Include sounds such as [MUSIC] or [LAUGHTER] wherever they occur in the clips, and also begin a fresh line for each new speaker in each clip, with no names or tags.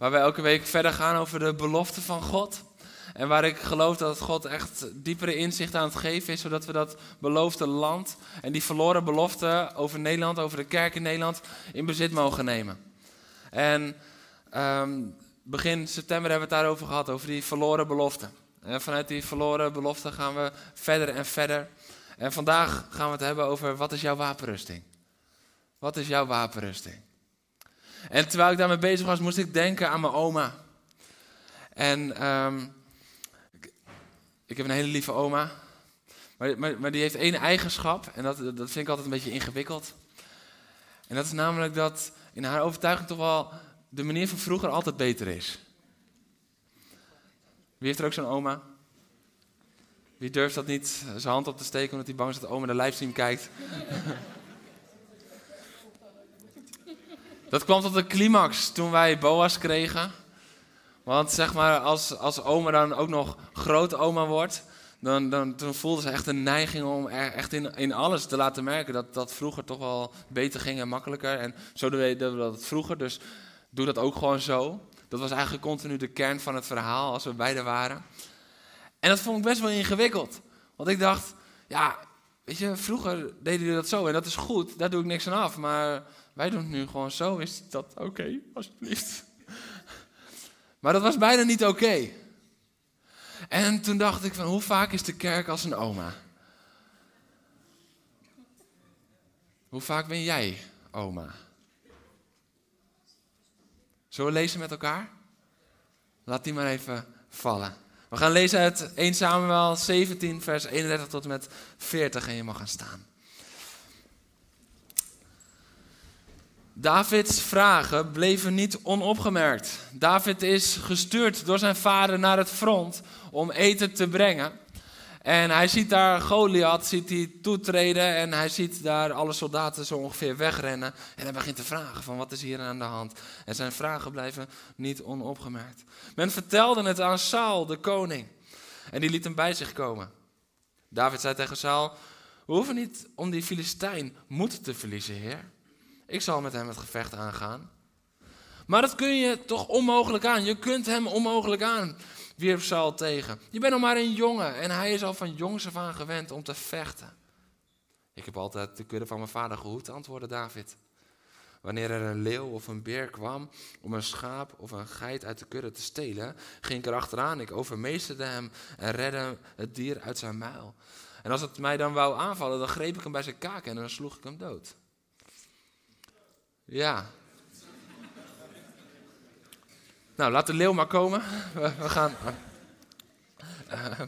Waar wij elke week verder gaan over de beloften van God. En waar ik geloof dat God echt diepere inzicht aan het geven is, zodat we dat beloofde land en die verloren beloften over Nederland, over de kerk in Nederland, in bezit mogen nemen. En ehm, begin september hebben we het daarover gehad, over die verloren beloften. En vanuit die verloren beloften gaan we verder en verder. En vandaag gaan we het hebben over wat is jouw wapenrusting? Wat is jouw wapenrusting? En terwijl ik daarmee bezig was, moest ik denken aan mijn oma. En ehm, ik, heb een hele lieve oma. Maar, maar, maar die heeft één eigenschap. En dat, dat vind ik altijd een beetje ingewikkeld. En dat is namelijk dat in haar overtuiging toch wel de manier van vroeger altijd beter is. Wie heeft er ook zo'n oma? Wie durft dat niet zijn hand op te steken omdat hij bang is dat de oma de livestream kijkt? [LAUGHS] Dat kwam tot de climax toen wij Boas kregen. Want zeg maar, als, als oma dan ook nog grootoma wordt, dan, dan toen voelde ze echt een neiging om echt in, in alles te laten merken dat dat vroeger toch wel beter ging en makkelijker. En zo deden we dat vroeger, dus doe dat ook gewoon zo. Dat was eigenlijk continu de kern van het verhaal als we beide waren. En dat vond ik best wel ingewikkeld. Want ik dacht, ja, weet je, vroeger deden jullie dat zo en dat is goed, daar doe ik niks aan af. Maar wij doen het nu gewoon zo, is dat oké, alsjeblieft? [LAUGHS] Maar dat was bijna niet oké. En toen dacht ik van, hoe vaak is de kerk als een oma? Hoe vaak ben jij oma? Zullen we lezen met elkaar? Laat die maar even vallen. We gaan lezen uit 1 Samuel 17, vers 31 tot en met 40 en je mag gaan staan. Davids vragen bleven niet onopgemerkt. David is gestuurd door zijn vader naar het front om eten te brengen. En hij ziet daar Goliath ziet hij toetreden en hij ziet daar alle soldaten zo ongeveer wegrennen. En hij begint te vragen van wat is hier aan de hand. En zijn vragen blijven niet onopgemerkt. Men vertelde het aan Saul, de koning. En die liet hem bij zich komen. David zei tegen Saul, we hoeven niet om die Filistijn moed te verliezen, heer. Ik zal met hem het gevecht aangaan. Maar dat kun je toch onmogelijk aan. Je kunt hem onmogelijk aan, wierp Saul tegen. Je bent nog maar een jongen en hij is al van jongs af aan gewend om te vechten. Ik heb altijd de kudde van mijn vader gehoed, antwoordde David. Wanneer er een leeuw of een beer kwam om een schaap of een geit uit de kudde te stelen, ging ik erachteraan. Ik overmeesterde hem en redde het dier uit zijn muil. En als het mij dan wou aanvallen, dan greep ik hem bij zijn kaken en dan sloeg ik hem dood. Ja. Nou, laat de leeuw maar komen. We, gaan. Uh,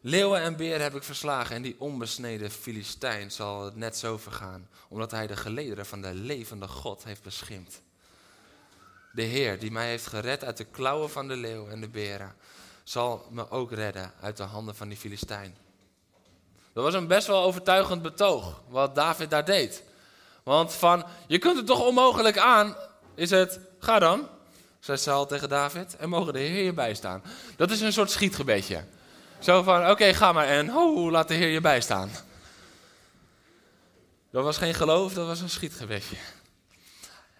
leeuwen en beren heb ik verslagen en die onbesneden Filistijn zal het net zo vergaan, omdat hij de gelederen van de levende God heeft beschimd. De Heer, die mij heeft gered uit de klauwen van de leeuw en de beren, zal me ook redden uit de handen van die Filistijn. Dat was een best wel overtuigend betoog, wat David daar deed. Want van, je kunt het toch onmogelijk aan, is het, ga dan, zei Saul tegen David, en mogen de Heer je bijstaan. Dat is een soort schietgebedje. Zo van, oké, ga maar en, ho, laat de Heer je bijstaan. Dat was geen geloof, dat was een schietgebedje.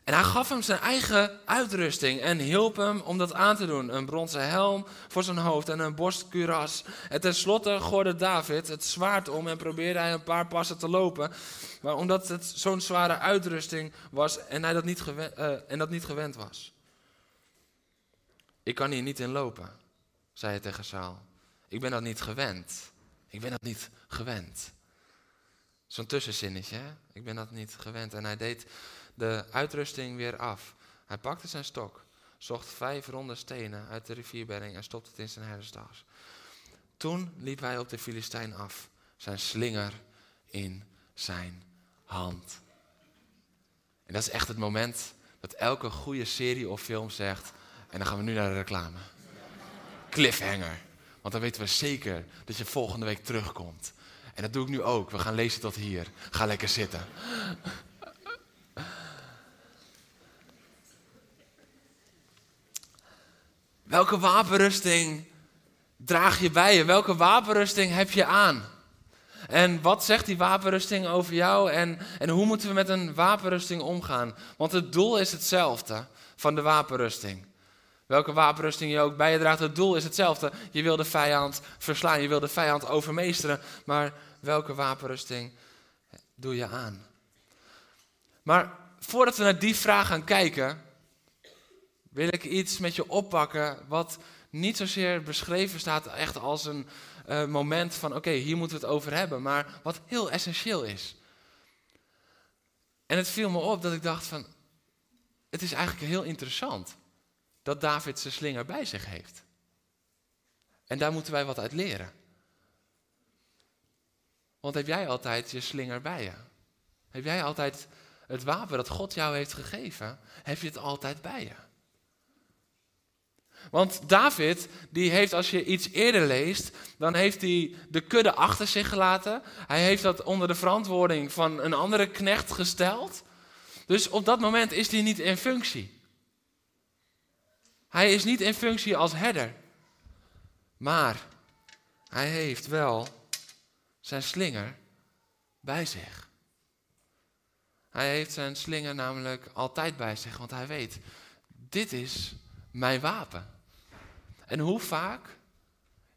En hij gaf hem zijn eigen uitrusting en hielp hem om dat aan te doen. Een bronzen helm voor zijn hoofd en een borstkuras. En tenslotte gorde David het zwaard om en probeerde hij een paar passen te lopen. Maar omdat het zo'n zware uitrusting was en hij dat niet, gewend, uh, en dat niet gewend was. Ik kan hier niet in lopen, zei hij tegen Saul. Ik ben dat niet gewend. Ik ben dat niet gewend. Zo'n tussenzinnetje, hè? Ik ben dat niet gewend. En hij deed de uitrusting weer af. Hij pakte zijn stok, zocht vijf ronde stenen uit de rivierbedding en stopte het in zijn herderstas. Toen liep hij op de Filistijn af, zijn slinger in zijn hand. En dat is echt het moment dat elke goede serie of film zegt, en dan gaan we nu naar de reclame. Cliffhanger. Want dan weten we zeker dat je volgende week terugkomt. En dat doe ik nu ook. We gaan lezen tot hier. Ga lekker zitten. Welke wapenrusting draag je bij je? Welke wapenrusting heb je aan? En wat zegt die wapenrusting over jou? En, en hoe moeten we met een wapenrusting omgaan? Want het doel is hetzelfde van de wapenrusting. Welke wapenrusting je ook bij je draagt, het doel is hetzelfde. Je wil de vijand verslaan, je wil de vijand overmeesteren. Maar welke wapenrusting doe je aan? Maar voordat we naar die vraag gaan kijken, wil ik iets met je oppakken wat niet zozeer beschreven staat echt als een uh, moment van oké, hier moeten we het over hebben, maar wat heel essentieel is. En het viel me op dat ik dacht van, het is eigenlijk heel interessant dat David zijn slinger bij zich heeft. En daar moeten wij wat uit leren. Want heb jij altijd je slinger bij je? Heb jij altijd het wapen dat God jou heeft gegeven, heb je het altijd bij je? Want David, die heeft als je iets eerder leest, dan heeft hij de kudde achter zich gelaten. Hij heeft dat onder de verantwoording van een andere knecht gesteld. Dus op dat moment is hij niet in functie. Hij is niet in functie als herder. Maar hij heeft wel zijn slinger bij zich. Hij heeft zijn slinger namelijk altijd bij zich, want hij weet, dit is mijn wapen. En hoe vaak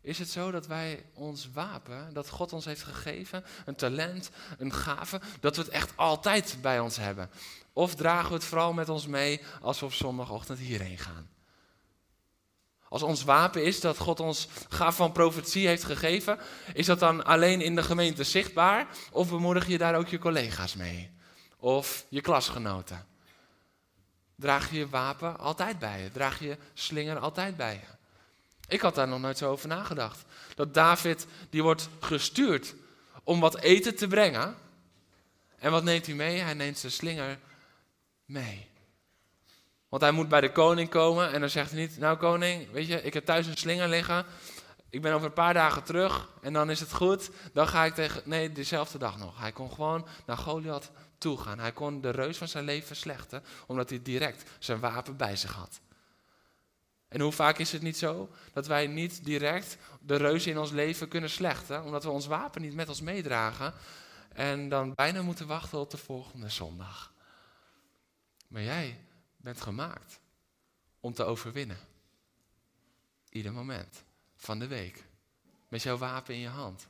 is het zo dat wij ons wapen, dat God ons heeft gegeven, een talent, een gave, dat we het echt altijd bij ons hebben? Of dragen we het vooral met ons mee als we op zondagochtend hierheen gaan? Als ons wapen is dat God ons gave van profetie heeft gegeven, is dat dan alleen in de gemeente zichtbaar? Of bemoedig je daar ook je collega's mee? Of je klasgenoten? Draag je je wapen altijd bij je? Draag je slinger altijd bij je? Ik had daar nog nooit zo over nagedacht. Dat David, die wordt gestuurd om wat eten te brengen. En wat neemt hij mee? Hij neemt zijn slinger mee. Want hij moet bij de koning komen en dan zegt hij niet, nou koning, weet je, ik heb thuis een slinger liggen. Ik ben over een paar dagen terug en dan is het goed. Dan ga ik tegen, nee, dezelfde dag nog. Hij kon gewoon naar Goliath toe gaan. Hij kon de reus van zijn leven slechten, omdat hij direct zijn wapen bij zich had. En hoe vaak is het niet zo dat wij niet direct de reus in ons leven kunnen slechten, omdat we ons wapen niet met ons meedragen en dan bijna moeten wachten op de volgende zondag. Maar jij bent gemaakt om te overwinnen. Ieder moment van de week. Met jouw wapen in je hand.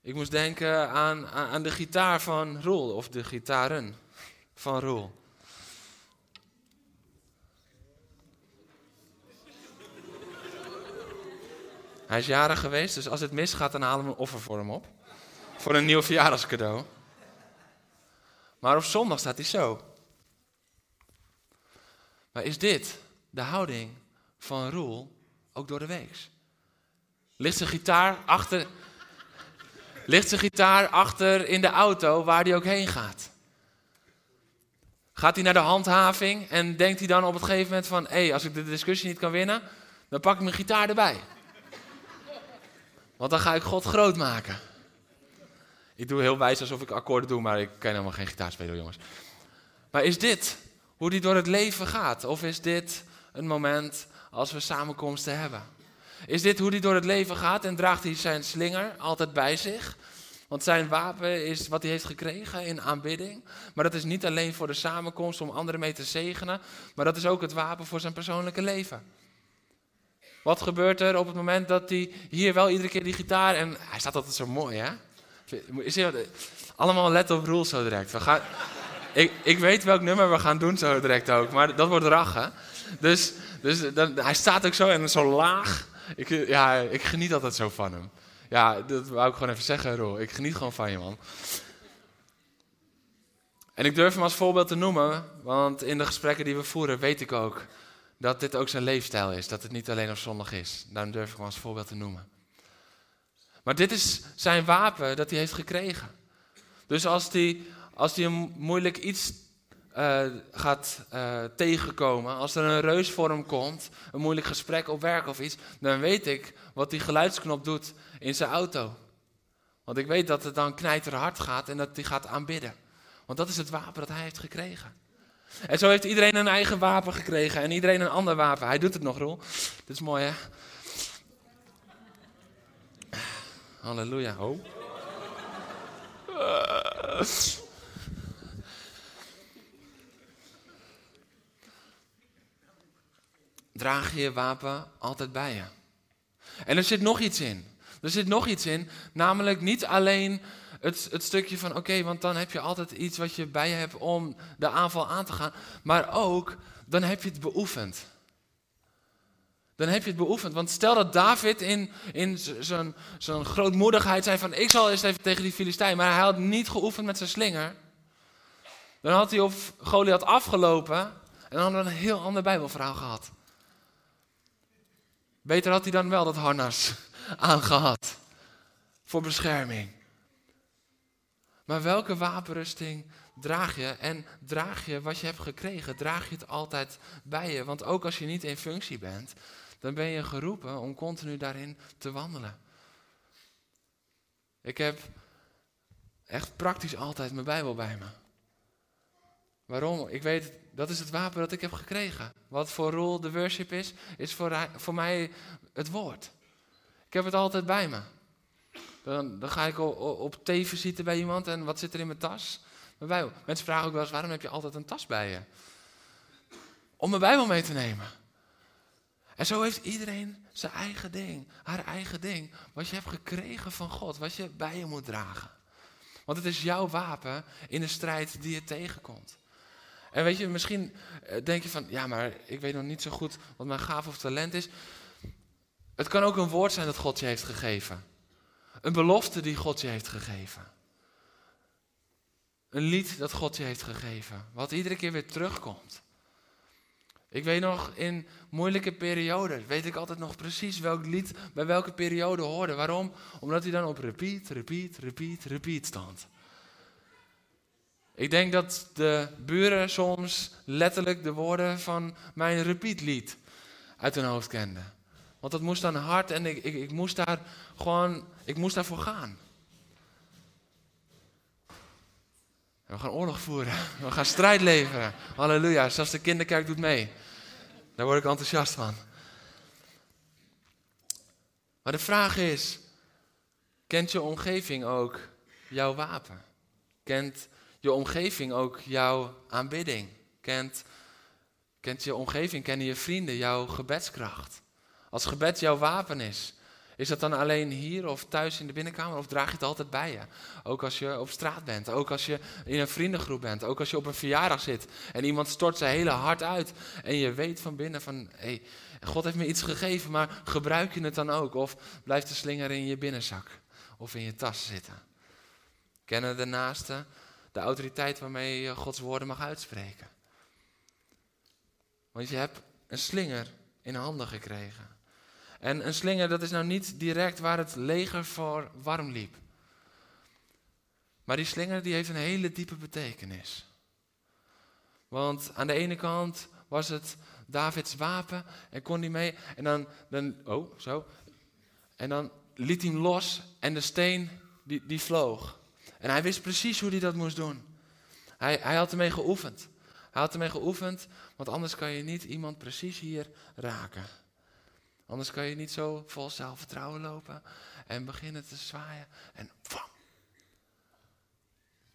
Ik moest denken aan, aan de gitaar van Roel, of de gitaren van Roel. Hij is jarig geweest, dus als het misgaat, dan halen we een offer voor hem op. Voor een nieuw verjaardagscadeau. Maar op zondag staat hij zo. Maar is dit de houding van Roel ook door de week? Ligt zijn gitaar achter, ligt zijn gitaar achter in de auto waar hij ook heen gaat? Gaat hij naar de handhaving en denkt hij dan op het gegeven moment van... hé, hey, als ik de discussie niet kan winnen, dan pak ik mijn gitaar erbij. Want dan ga ik God groot maken. Ik doe heel wijs alsof ik akkoorden doe, maar ik kan helemaal geen gitaar spelen, jongens. Maar is dit hoe die door het leven gaat? Of is dit een moment als we samenkomsten hebben? Is dit hoe die door het leven gaat en draagt hij zijn slinger altijd bij zich? Want zijn wapen is wat hij heeft gekregen in aanbidding. Maar dat is niet alleen voor de samenkomst om anderen mee te zegenen, maar dat is ook het wapen voor zijn persoonlijke leven. Wat gebeurt er op het moment dat hij hier wel iedere keer die gitaar en hij staat altijd zo mooi, hè? Is allemaal let op rules zo direct. We gaan, ik, ik weet welk nummer we gaan doen zo direct ook, maar dat wordt rachen. Dus, dus dan, hij staat ook zo en zo laag. Ik, ja, ik geniet altijd zo van hem. Ja, dat wou ik gewoon even zeggen, Roel. Ik geniet gewoon van je, man. En ik durf hem als voorbeeld te noemen, want in de gesprekken die we voeren weet ik ook dat dit ook zijn leefstijl is. Dat het niet alleen op zondag is. Daarom durf ik hem als voorbeeld te noemen. Maar dit is zijn wapen dat hij heeft gekregen. Dus als hij, als hij een moeilijk iets uh, gaat uh, tegenkomen, als er een reus voor hem komt, een moeilijk gesprek op werk of iets, dan weet ik wat die geluidsknop doet in zijn auto. Want ik weet dat het dan knijterhard gaat en dat hij gaat aanbidden. Want dat is het wapen dat hij heeft gekregen. En zo heeft iedereen een eigen wapen gekregen en iedereen een ander wapen. Hij doet het nog, Roel. Dit is mooi, hè? Halleluja. Oh. Draag je wapen altijd bij je. En er zit nog iets in. Er zit nog iets in, namelijk niet alleen het, het stukje van oké, want dan heb je altijd iets wat je bij je hebt om de aanval aan te gaan, maar ook dan heb je het beoefend. Dan heb je het beoefend. Want stel dat David in, in zijn grootmoedigheid zei van ik zal eens even tegen die Filistijn, maar hij had niet geoefend met zijn slinger. Dan had hij op Goliath afgelopen en dan hadden we een heel ander Bijbelverhaal gehad. Beter had hij dan wel dat harnas [LAUGHS] aangehad voor bescherming. Maar welke wapenrusting draag je? En draag je wat je hebt gekregen? Draag je het altijd bij je? Want ook als je niet in functie bent, dan ben je geroepen om continu daarin te wandelen. Ik heb echt praktisch altijd mijn Bijbel bij me. Waarom? Ik weet, dat is het wapen dat ik heb gekregen. Wat voor rol de worship is, is voor, voor mij het woord. Ik heb het altijd bij me. Dan, dan ga ik op, op teven zitten bij iemand en wat zit er in mijn tas? Mijn Bijbel. Mensen vragen ook wel eens, waarom heb je altijd een tas bij je? Om mijn Bijbel mee te nemen. En zo heeft iedereen zijn eigen ding, haar eigen ding. Wat je hebt gekregen van God, wat je bij je moet dragen. Want het is jouw wapen in de strijd die je tegenkomt. En weet je, misschien eh, denk je van, ja, maar ik weet nog niet zo goed wat mijn gaaf of talent is. Het kan ook een woord zijn dat God je heeft gegeven. Een belofte die God je heeft gegeven. Een lied dat God je heeft gegeven, wat iedere keer weer terugkomt. Ik weet nog, in moeilijke perioden weet ik altijd nog precies welk lied bij welke periode hoorde. Waarom? Omdat hij dan op repeat, repeat, repeat, repeat stond. Ik denk dat de buren soms letterlijk de woorden van mijn repeatlied uit hun hoofd kenden. Want dat moest dan hard en ik, ik, ik moest daar gewoon, ik moest daarvoor gaan. we gaan oorlog voeren. [LAUGHS] We gaan strijd leveren. Halleluja. Zelfs de kinderkerk doet mee. Daar word ik enthousiast van. Maar de vraag is: kent je omgeving ook jouw wapen? Kent je omgeving ook jouw aanbidding? Kent, kent je omgeving, kennen je vrienden jouw gebedskracht? Als gebed jouw wapen is, is dat dan alleen hier of thuis in de binnenkamer of draag je het altijd bij je? Ook als je op straat bent, ook als je in een vriendengroep bent, ook als je op een verjaardag zit en iemand stort zijn hele hart uit en je weet van binnen van, hé, hey, God heeft me iets gegeven, maar gebruik je het dan ook? Of blijft de slinger in je binnenzak of in je tas zitten? Kennen de naaste de autoriteit waarmee je Gods woorden mag uitspreken? Want je hebt een slinger in handen gekregen. En een slinger, dat is nou niet direct waar het leger voor warm liep. Maar die slinger die heeft een hele diepe betekenis. Want aan de ene kant was het Davids wapen en kon hij mee. En dan, dan oh, zo. En dan liet hij hem los en de steen die, die vloog. En hij wist precies hoe hij dat moest doen. Hij, hij had ermee geoefend. Hij had ermee geoefend, want anders kan je niet iemand precies hier raken. Anders kan je niet zo vol zelfvertrouwen lopen en beginnen te zwaaien en bam.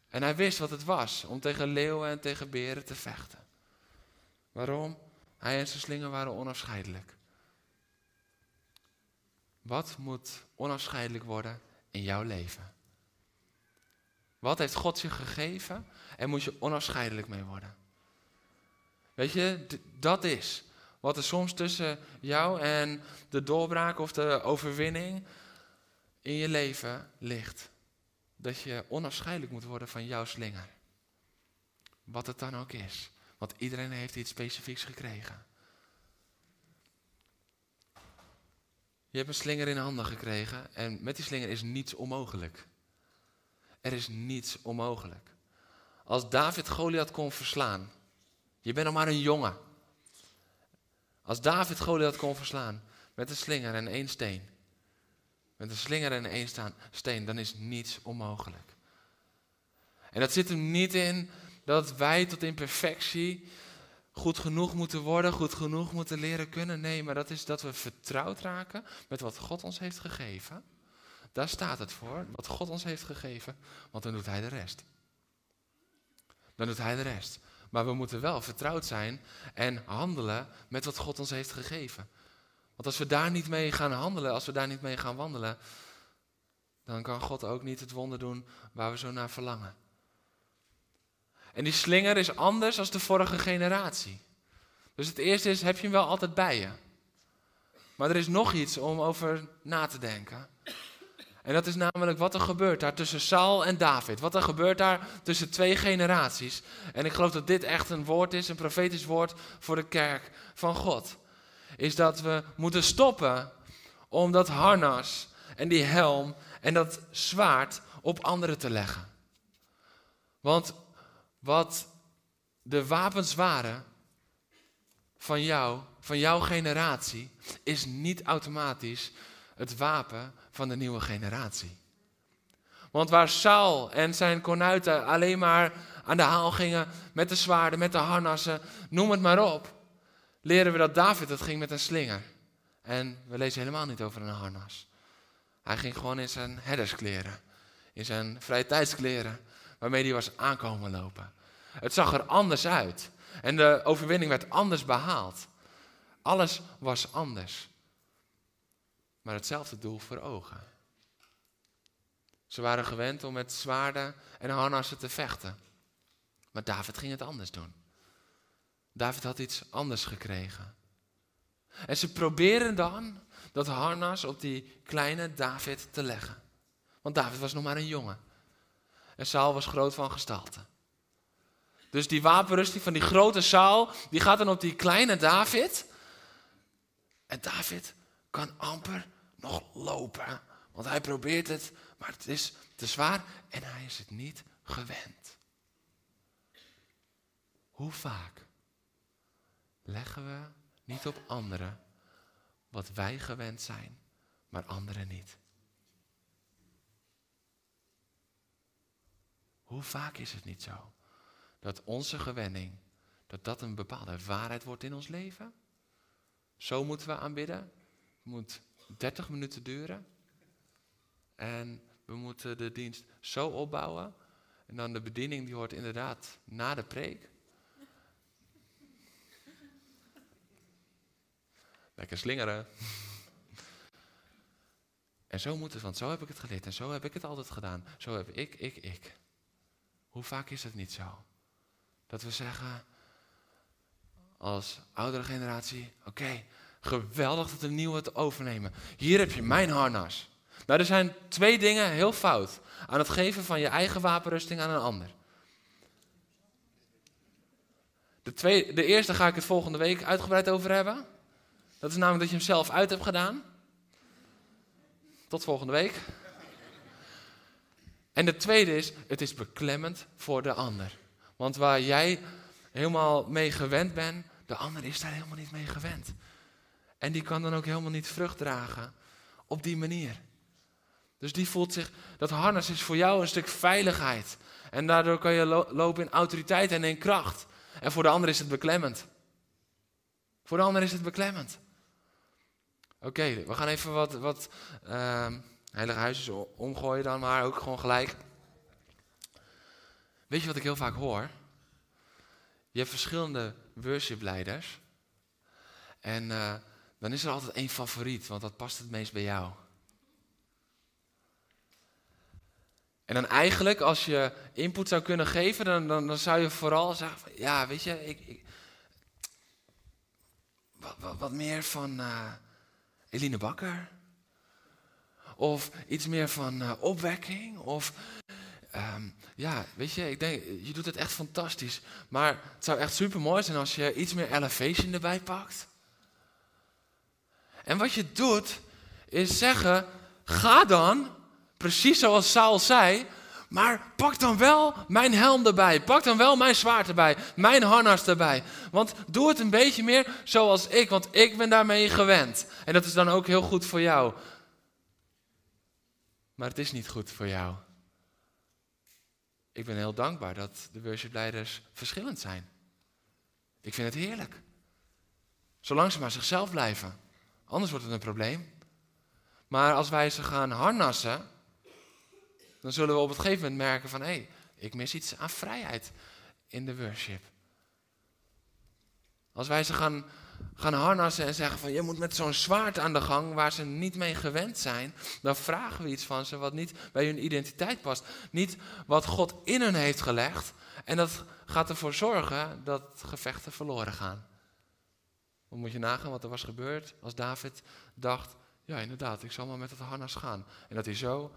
En hij wist wat het was om tegen leeuwen en tegen beren te vechten. Waarom? Hij en zijn slinger waren onafscheidelijk. Wat moet onafscheidelijk worden in jouw leven? Wat heeft God je gegeven en moet je onafscheidelijk mee worden? Weet je, dat is wat er soms tussen jou en de doorbraak of de overwinning in je leven ligt. Dat je onafscheidelijk moet worden van jouw slinger. Wat het dan ook is. Want iedereen heeft iets specifieks gekregen. Je hebt een slinger in handen gekregen en met die slinger is niets onmogelijk. Er is niets onmogelijk. als David Goliath kon verslaan. Je bent nog maar een jongen. Als David Goliath kon verslaan met een slinger en één steen. Met een slinger en één steen, dan is niets onmogelijk. En dat zit hem niet in dat wij tot in perfectie goed genoeg moeten worden, goed genoeg moeten leren kunnen. Nee, maar dat is dat we vertrouwd raken met wat God ons heeft gegeven. Daar staat het voor, wat God ons heeft gegeven, want dan doet Hij de rest. Dan doet Hij de rest. Maar we moeten wel vertrouwd zijn en handelen met wat God ons heeft gegeven. Want als we daar niet mee gaan handelen, als we daar niet mee gaan wandelen, dan kan God ook niet het wonder doen waar we zo naar verlangen. En die slinger is anders dan de vorige generatie. Dus het eerste is, heb je hem wel altijd bij je? Maar er is nog iets om over na te denken. En dat is namelijk wat er gebeurt daar tussen Saul en David. Wat er gebeurt daar tussen twee generaties. En ik geloof dat dit echt een woord is, een profetisch woord voor de kerk van God. Is dat we moeten stoppen om dat harnas en die helm en dat zwaard op anderen te leggen. Want wat de wapens waren van jou, van jouw generatie, is niet automatisch het wapen van de nieuwe generatie. Want waar Saul en zijn konuiten alleen maar aan de haal gingen met de zwaarden, met de harnassen, noem het maar op, leren we dat David het ging met een slinger. En we lezen helemaal niet over een harnas. Hij ging gewoon in zijn herderskleren, in zijn vrije tijdskleren, waarmee hij was aankomen lopen. Het zag er anders uit. En de overwinning werd anders behaald. Alles was anders. Maar hetzelfde doel voor ogen. Ze waren gewend om met zwaarden en harnassen te vechten. Maar David ging het anders doen. David had iets anders gekregen. En ze proberen dan dat harnas op die kleine David te leggen. Want David was nog maar een jongen. En Saul was groot van gestalte. Dus die wapenrusting van die grote Saul, die gaat dan op die kleine David. En David kan amper nog lopen. Want hij probeert het, maar het is te zwaar en hij is het niet gewend. Hoe vaak leggen we niet op anderen wat wij gewend zijn, maar anderen niet? Hoe vaak is het niet zo dat onze gewenning, dat dat een bepaalde waarheid wordt in ons leven? Zo moeten we aanbidden. Moet 30 minuten duren. En we moeten de dienst zo opbouwen. En dan de bediening die hoort inderdaad na de preek. Lekker slingeren. En zo moet het, want zo heb ik het geleerd en zo heb ik het altijd gedaan. Zo heb ik, ik, ik. Hoe vaak is het niet zo? Dat we zeggen als oudere generatie, oké, geweldig dat de nieuwe het overnemen. Hier heb je mijn harnas. Nou, er zijn twee dingen heel fout aan het geven van je eigen wapenrusting aan een ander. De, twee, de eerste ga ik het volgende week uitgebreid over hebben. Dat is namelijk dat je hem zelf uit hebt gedaan. Tot volgende week. En de tweede is, het is beklemmend voor de ander. Want waar jij helemaal mee gewend bent, de ander is daar helemaal niet mee gewend. En die kan dan ook helemaal niet vrucht dragen op die manier. Dus die voelt zich, dat harnas is voor jou een stuk veiligheid. En daardoor kan je lopen in autoriteit en in kracht. En voor de ander is het beklemmend. Voor de ander is het beklemmend. Oké, we gaan even wat, wat uh, heilige huisjes omgooien dan, maar ook gewoon gelijk. Weet je wat ik heel vaak hoor? Je hebt verschillende worshipleiders. En uh, dan is er altijd één favoriet, want dat past het meest bij jou. En dan eigenlijk, als je input zou kunnen geven, dan, dan, zou je vooral zeggen: van, Ja, weet je, ik, wat, wat, meer van uh, Eline Bakker. Of iets meer van uh, opwekking. Of um, ja, weet je, ik denk, je doet het echt fantastisch. Maar het zou echt super mooi zijn als je iets meer elevation erbij pakt. En wat je doet, is zeggen: ga dan, precies zoals Saul zei, Maar pak dan wel mijn helm erbij. Pak dan wel mijn zwaard erbij. Mijn harnas erbij. Want doe het een beetje meer zoals ik, want ik ben daarmee gewend. En dat is dan ook heel goed voor jou. Maar het is niet goed voor jou. Ik ben heel dankbaar dat de worshipleiders verschillend zijn. Ik vind het heerlijk. Zolang ze maar zichzelf blijven. Anders wordt het een probleem. Maar als wij ze gaan harnassen, dan zullen we op het gegeven moment merken van hé, hey, ik mis iets aan vrijheid in de worship. Als wij ze gaan, gaan harnassen en zeggen van je moet met zo'n zwaard aan de gang waar ze niet mee gewend zijn, dan vragen we iets van ze wat niet bij hun identiteit past. Niet wat God in hun heeft gelegd. En dat gaat ervoor zorgen dat gevechten verloren gaan. Dan moet je nagaan wat er was gebeurd als David dacht, ja inderdaad, ik zal maar met het harnas gaan. En dat hij zo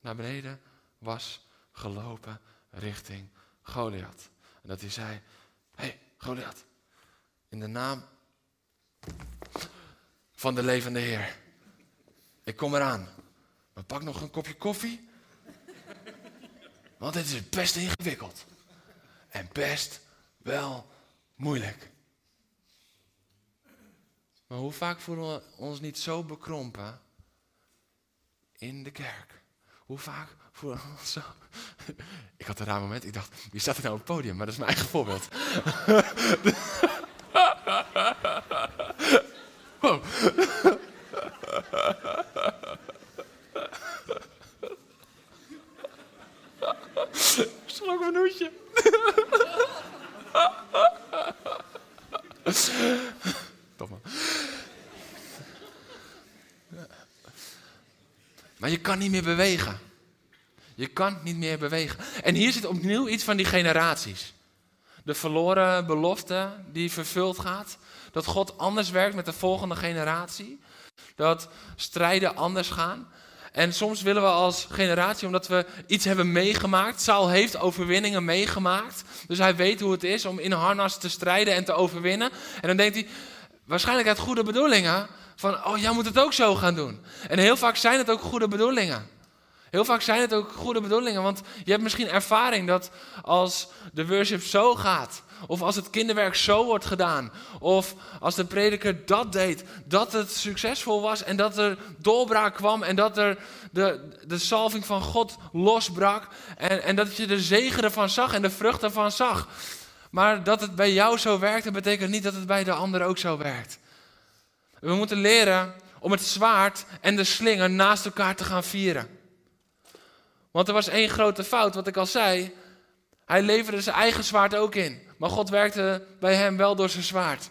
naar beneden was gelopen richting Goliath. En dat hij zei, hé hey, Goliath, in de naam van de levende Heer, ik kom eraan. Maar pak nog een kopje koffie, want het is best ingewikkeld. En best wel moeilijk. Maar hoe vaak voelen we ons niet zo bekrompen in de kerk? Hoe vaak voelen we ons zo... [LAUGHS] Ik had een raar moment, ik dacht, wie staat er nou op het podium? Maar dat is mijn eigen voorbeeld. [LAUGHS] Wow. [LAUGHS] Slok mijn hoedje. Top man. Maar je kan niet meer bewegen. Je kan niet meer bewegen. En hier zit opnieuw iets van die generaties. De verloren belofte die vervuld gaat. Dat God anders werkt met de volgende generatie. Dat strijden anders gaan. En soms willen we als generatie, omdat we iets hebben meegemaakt. Saul heeft overwinningen meegemaakt. Dus hij weet hoe het is om in harnas te strijden en te overwinnen. En dan denkt hij, waarschijnlijk uit goede bedoelingen. Van, oh, jij moet het ook zo gaan doen. En heel vaak zijn het ook goede bedoelingen. Heel vaak zijn het ook goede bedoelingen, want je hebt misschien ervaring dat als de worship zo gaat, of als het kinderwerk zo wordt gedaan, of als de prediker dat deed, dat het succesvol was en dat er doorbraak kwam en dat er de, de salving van God losbrak en, en dat je de zegen ervan zag en de vruchten ervan zag. Maar dat het bij jou zo werkt, dat betekent niet dat het bij de ander ook zo werkt. We moeten leren om het zwaard en de slinger naast elkaar te gaan vieren. Want er was één grote fout, wat ik al zei. Hij leverde zijn eigen zwaard ook in. Maar God werkte bij hem wel door zijn zwaard.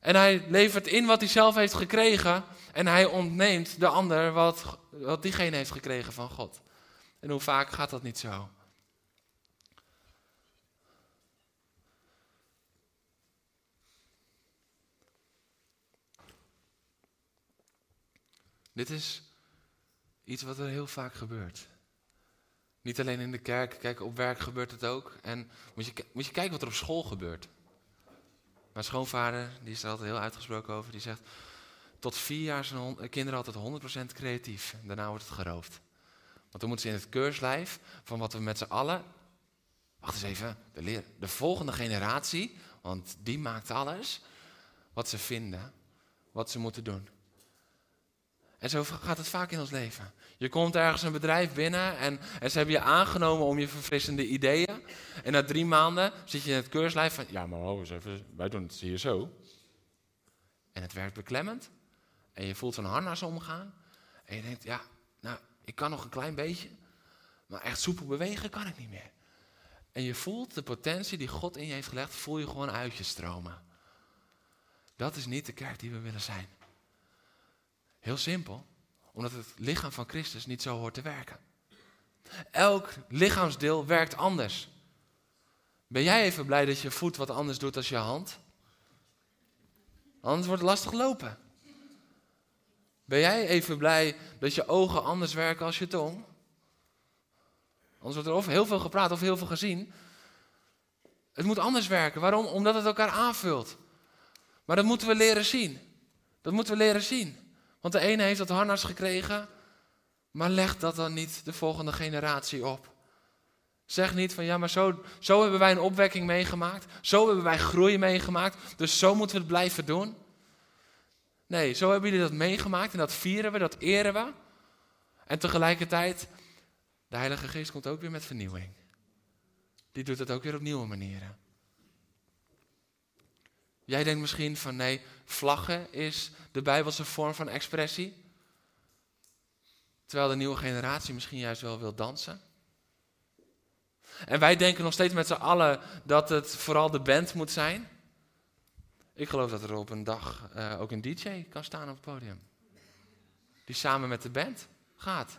En hij levert in wat hij zelf heeft gekregen. En hij ontneemt de ander wat, wat diegene heeft gekregen van God. En hoe vaak gaat dat niet zo? Dit is iets wat er heel vaak gebeurt. Niet alleen in de kerk, kijk, op werk gebeurt het ook. En moet je, moet je kijken wat er op school gebeurt. Mijn schoonvader, die is er altijd heel uitgesproken over, die zegt... Tot vier jaar zijn kinderen altijd 100% creatief. Daarna wordt het geroofd. Want dan moeten ze in het keurslijf van wat we met z'n allen... Wacht eens even, de, leer, de volgende generatie, want die maakt alles... Wat ze vinden, wat ze moeten doen. En zo gaat het vaak in ons leven. Je komt ergens een bedrijf binnen en, ze hebben je aangenomen om je verfrissende ideeën. En na drie maanden zit je in het keurslijf van, ja maar hou eens even, wij doen het hier zo. En het werkt beklemmend. En je voelt zo'n harnas omgaan. En je denkt, ja, nou, ik kan nog een klein beetje. Maar echt soepel bewegen kan ik niet meer. En je voelt de potentie die God in je heeft gelegd, voel je gewoon uit je stromen. Dat is niet de kerk die we willen zijn. Heel simpel, omdat het lichaam van Christus niet zo hoort te werken. Elk lichaamsdeel werkt anders. Ben jij even blij dat je voet wat anders doet als je hand? Anders wordt het lastig lopen. Ben jij even blij dat je ogen anders werken als je tong? Anders wordt er of heel veel gepraat of heel veel gezien. Het moet anders werken. Waarom? Omdat het elkaar aanvult. Maar dat moeten we leren zien. Dat moeten we leren zien. Want de ene heeft dat harnas gekregen Maar leg dat dan niet de volgende generatie op. Zeg niet van ja, maar zo, zo hebben wij een opwekking meegemaakt. Zo hebben wij groei meegemaakt. Dus zo moeten we het blijven doen. Nee, zo hebben jullie dat meegemaakt en dat vieren we, dat eren we. En tegelijkertijd, de Heilige Geest komt ook weer met vernieuwing. Die doet het ook weer op nieuwe manieren. Jij denkt misschien van nee, vlaggen is de Bijbelse vorm van expressie. Terwijl de nieuwe generatie misschien juist wel wil dansen. En wij denken nog steeds met z'n allen dat het vooral de band moet zijn. Ik geloof dat er op een dag uh, ook een DJ kan staan op het podium. Die samen met de band gaat.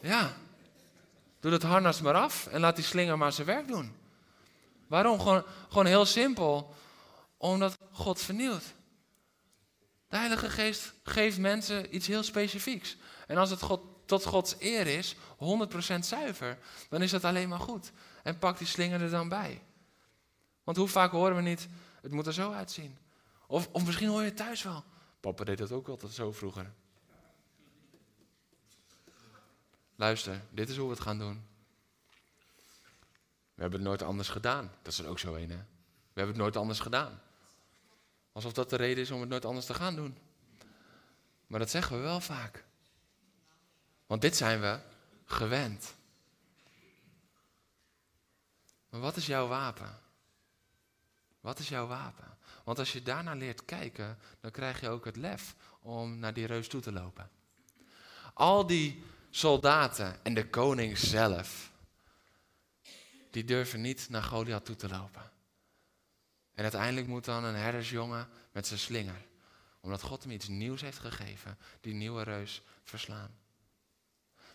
Ja. Doe dat harnas maar af en laat die slinger maar zijn werk doen. Waarom? Gewoon, gewoon heel simpel. Omdat God vernieuwt. De Heilige Geest geeft mensen iets heel specifieks. En als het God, tot Gods eer is, 100% zuiver, dan is dat alleen maar goed. En pak die slinger er dan bij. Want hoe vaak horen we niet, het moet er zo uitzien. Of, of misschien hoor je het thuis wel. Papa deed dat ook altijd zo vroeger. Luister, dit is hoe we het gaan doen. We hebben het nooit anders gedaan. Dat is er ook zo een, hè? We hebben het nooit anders gedaan. Alsof dat de reden is om het nooit anders te gaan doen. Maar dat zeggen we wel vaak. Want dit zijn we gewend. Maar wat is jouw wapen? Wat is jouw wapen? Want als je daarna leert kijken, dan krijg je ook het lef om naar die reus toe te lopen. Al die soldaten en de koning zelf, die durven niet naar Goliath toe te lopen. En uiteindelijk moet dan een herdersjongen met zijn slinger, omdat God hem iets nieuws heeft gegeven, die nieuwe reus verslaan.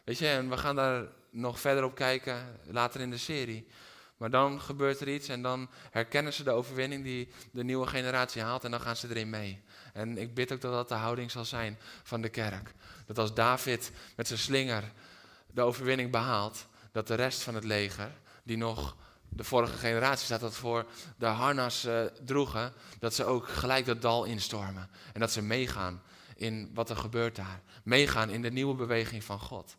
Weet je, en we gaan daar nog verder op kijken later in de serie. Maar dan gebeurt er iets en dan herkennen ze de overwinning die de nieuwe generatie haalt en dan gaan ze erin mee. En ik bid ook dat dat de houding zal zijn van de kerk. Dat als David met zijn slinger de overwinning behaalt, dat de rest van het leger, die nog de vorige generatie staat dat voor, de harnas uh, droegen, dat ze ook gelijk dat dal instormen. En dat ze meegaan in wat er gebeurt daar. Meegaan in de nieuwe beweging van God.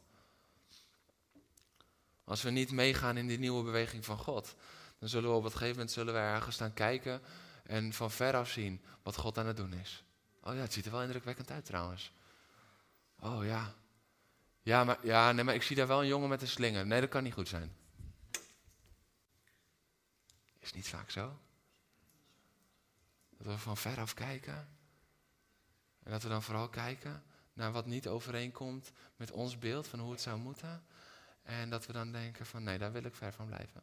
Als we niet meegaan in die nieuwe beweging van God, dan zullen we op een gegeven moment zullen we ergens staan kijken en van ver af zien wat God aan het doen is. Oh ja, het ziet er wel indrukwekkend uit trouwens. Oh ja. Ja, maar, ja, nee, maar ik zie daar wel een jongen met een slinger. Nee, dat kan niet goed zijn. Is niet vaak zo? Dat we van ver af kijken. En dat we dan vooral kijken naar wat niet overeenkomt met ons beeld van hoe het zou moeten. En dat we dan denken van nee, daar wil ik ver van blijven.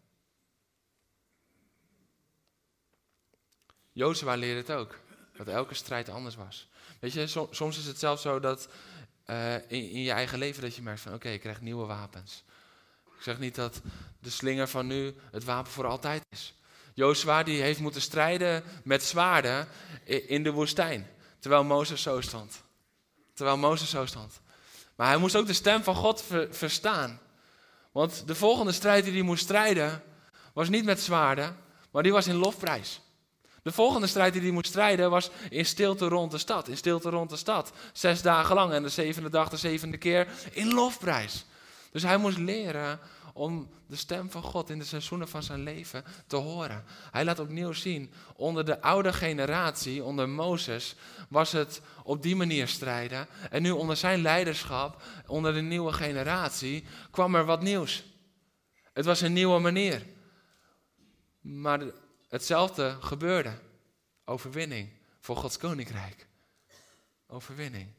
Jozua leerde het ook. Dat elke strijd anders was. Weet je, soms is het zelfs zo dat uh, in, je eigen leven dat je merkt van oké, ik krijg nieuwe wapens. Ik zeg niet dat de slinger van nu het wapen voor altijd is. Jozua die heeft moeten strijden met zwaarden in de woestijn. Terwijl Mozes zo stond. Terwijl Mozes zo stond. Maar hij moest ook de stem van God verstaan. Want de volgende strijd die hij moest strijden, was niet met zwaarden, maar die was in lofprijs. De volgende strijd die hij moest strijden was in stilte rond de stad. In stilte rond de stad. Zes dagen lang en de zevende dag, de zevende keer in lofprijs. Dus hij moest leren om de stem van God in de seizoenen van zijn leven te horen. Hij laat opnieuw zien, onder de oude generatie, onder Mozes, was het op die manier strijden. En nu onder zijn leiderschap, onder de nieuwe generatie, kwam er wat nieuws. Het was een nieuwe manier. Maar hetzelfde gebeurde. Overwinning voor Gods koninkrijk. Overwinning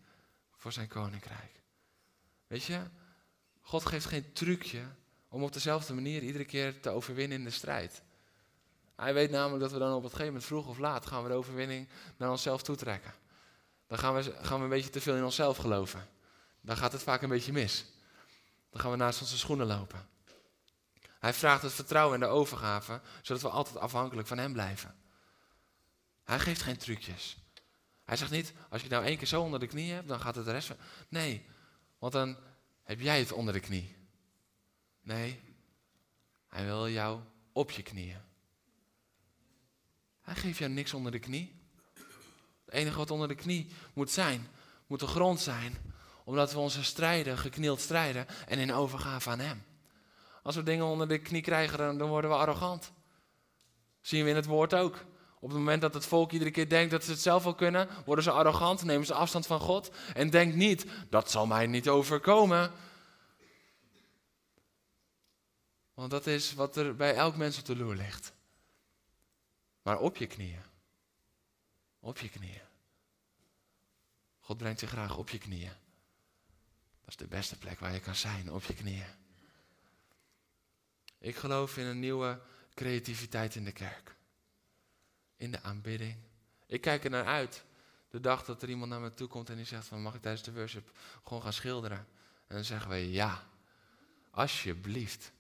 voor zijn koninkrijk. Weet je, God geeft geen trucje om op dezelfde manier iedere keer te overwinnen in de strijd. Hij weet namelijk dat we dan op het gegeven moment vroeg of laat gaan we de overwinning naar onszelf toetrekken. Dan gaan we, gaan we een beetje te veel in onszelf geloven. Dan gaat het vaak een beetje mis. Dan gaan we naast onze schoenen lopen. Hij vraagt het vertrouwen en de overgave, zodat we altijd afhankelijk van hem blijven. Hij geeft geen trucjes. Hij zegt niet, als je nou één keer zo onder de knie hebt, dan gaat het de rest. Nee, want dan heb jij het onder de knie. Nee, hij wil jou op je knieën. Hij geeft jou niks onder de knie. Het enige wat onder de knie moet zijn, moet de grond zijn, omdat we onze strijden, geknield strijden en in overgave aan Hem. Als we dingen onder de knie krijgen, dan, worden we arrogant. Zien we in het woord ook. Op het moment dat het volk iedere keer denkt dat ze het zelf wel kunnen, worden ze arrogant, nemen ze afstand van God en denkt niet, dat zal mij niet overkomen. Want dat is wat er bij elk mens op de loer ligt. Maar op je knieën. Op je knieën. God brengt je graag op je knieën. Dat is de beste plek waar je kan zijn, op je knieën. Ik geloof in een nieuwe creativiteit in de kerk. In de aanbidding. Ik kijk er naar uit. De dag dat er iemand naar me toe komt en die zegt van mag ik tijdens de worship gewoon gaan schilderen? En dan zeggen wij ja. Alsjeblieft.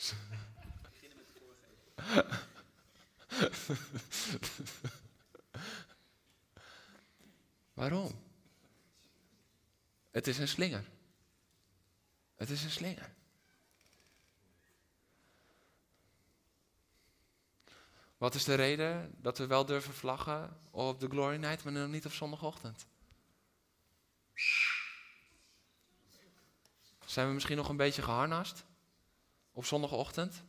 [LAUGHS] Waarom? Het is een slinger. Het is een slinger. Wat is de reden dat we wel durven vlaggen op de Glory Night, maar nog niet op zondagochtend? Zijn we misschien nog een beetje geharnast op zondagochtend?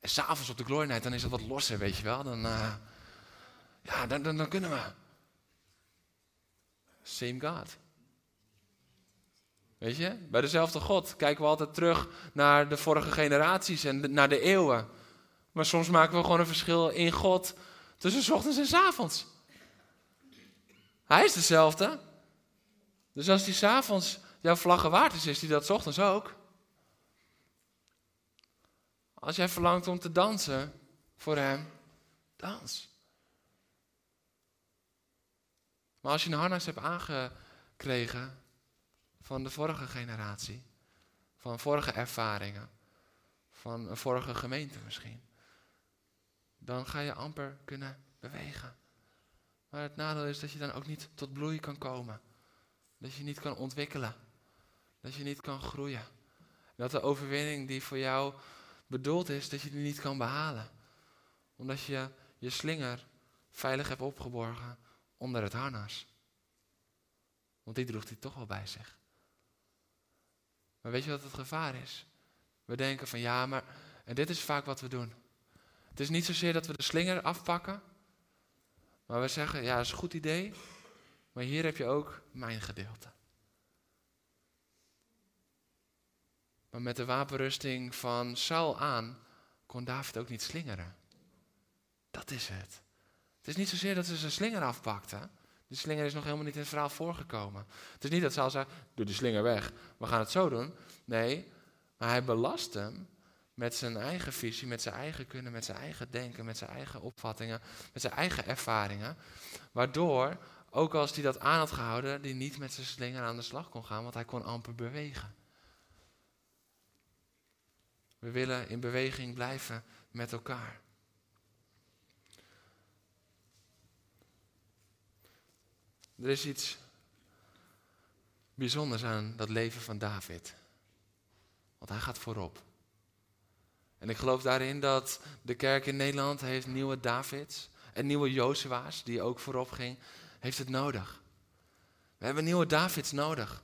En s'avonds op de Glory dan is het wat losser, weet je wel. Dan, uh, ja, dan, dan, dan kunnen we. Same God. Weet je, bij dezelfde God kijken we altijd terug naar de vorige generaties en naar de eeuwen. Maar soms maken we gewoon een verschil in God tussen ochtends en s avonds. Hij is dezelfde. Dus als hij s'avonds jouw vlaggen waard is, is hij dat ochtends ook. Als jij verlangt om te dansen voor hem, dans. Maar als je een harnas hebt aangekregen van de vorige generatie, van vorige ervaringen, van een vorige gemeente misschien, dan ga je amper kunnen bewegen. Maar het nadeel is dat je dan ook niet tot bloei kan komen. Dat je niet kan ontwikkelen. Dat je niet kan groeien. Dat de overwinning die voor jou bedoeld is, dat je die niet kan behalen. Omdat je je slinger veilig hebt opgeborgen onder het harnas. Want die droeg hij toch wel bij zich. Maar weet je wat het gevaar is? We denken van ja, maar. En dit is vaak wat we doen. Het is niet zozeer dat we de slinger afpakken. Maar we zeggen, ja, is een goed idee. Maar hier heb je ook mijn gedeelte. Maar met de wapenrusting van Saul aan kon David ook niet slingeren. Dat is het. Het is niet zozeer dat ze zijn slinger afpakten. De slinger is nog helemaal niet in het verhaal voorgekomen. Het is niet dat Saul zei, doe de slinger weg, we gaan het zo doen. Nee, maar hij belast hem met zijn eigen visie, met zijn eigen kunnen, met zijn eigen denken, met zijn eigen opvattingen, met zijn eigen ervaringen. Waardoor, ook als hij dat aan had gehouden, hij niet met zijn slinger aan de slag kon gaan, want hij kon amper bewegen. We willen in beweging blijven met elkaar. Er is iets bijzonders aan dat leven van David. Want hij gaat voorop. En ik geloof daarin dat de kerk in Nederland heeft nieuwe Davids en nieuwe Jozua's, die ook voorop ging, heeft het nodig. We hebben nieuwe Davids nodig.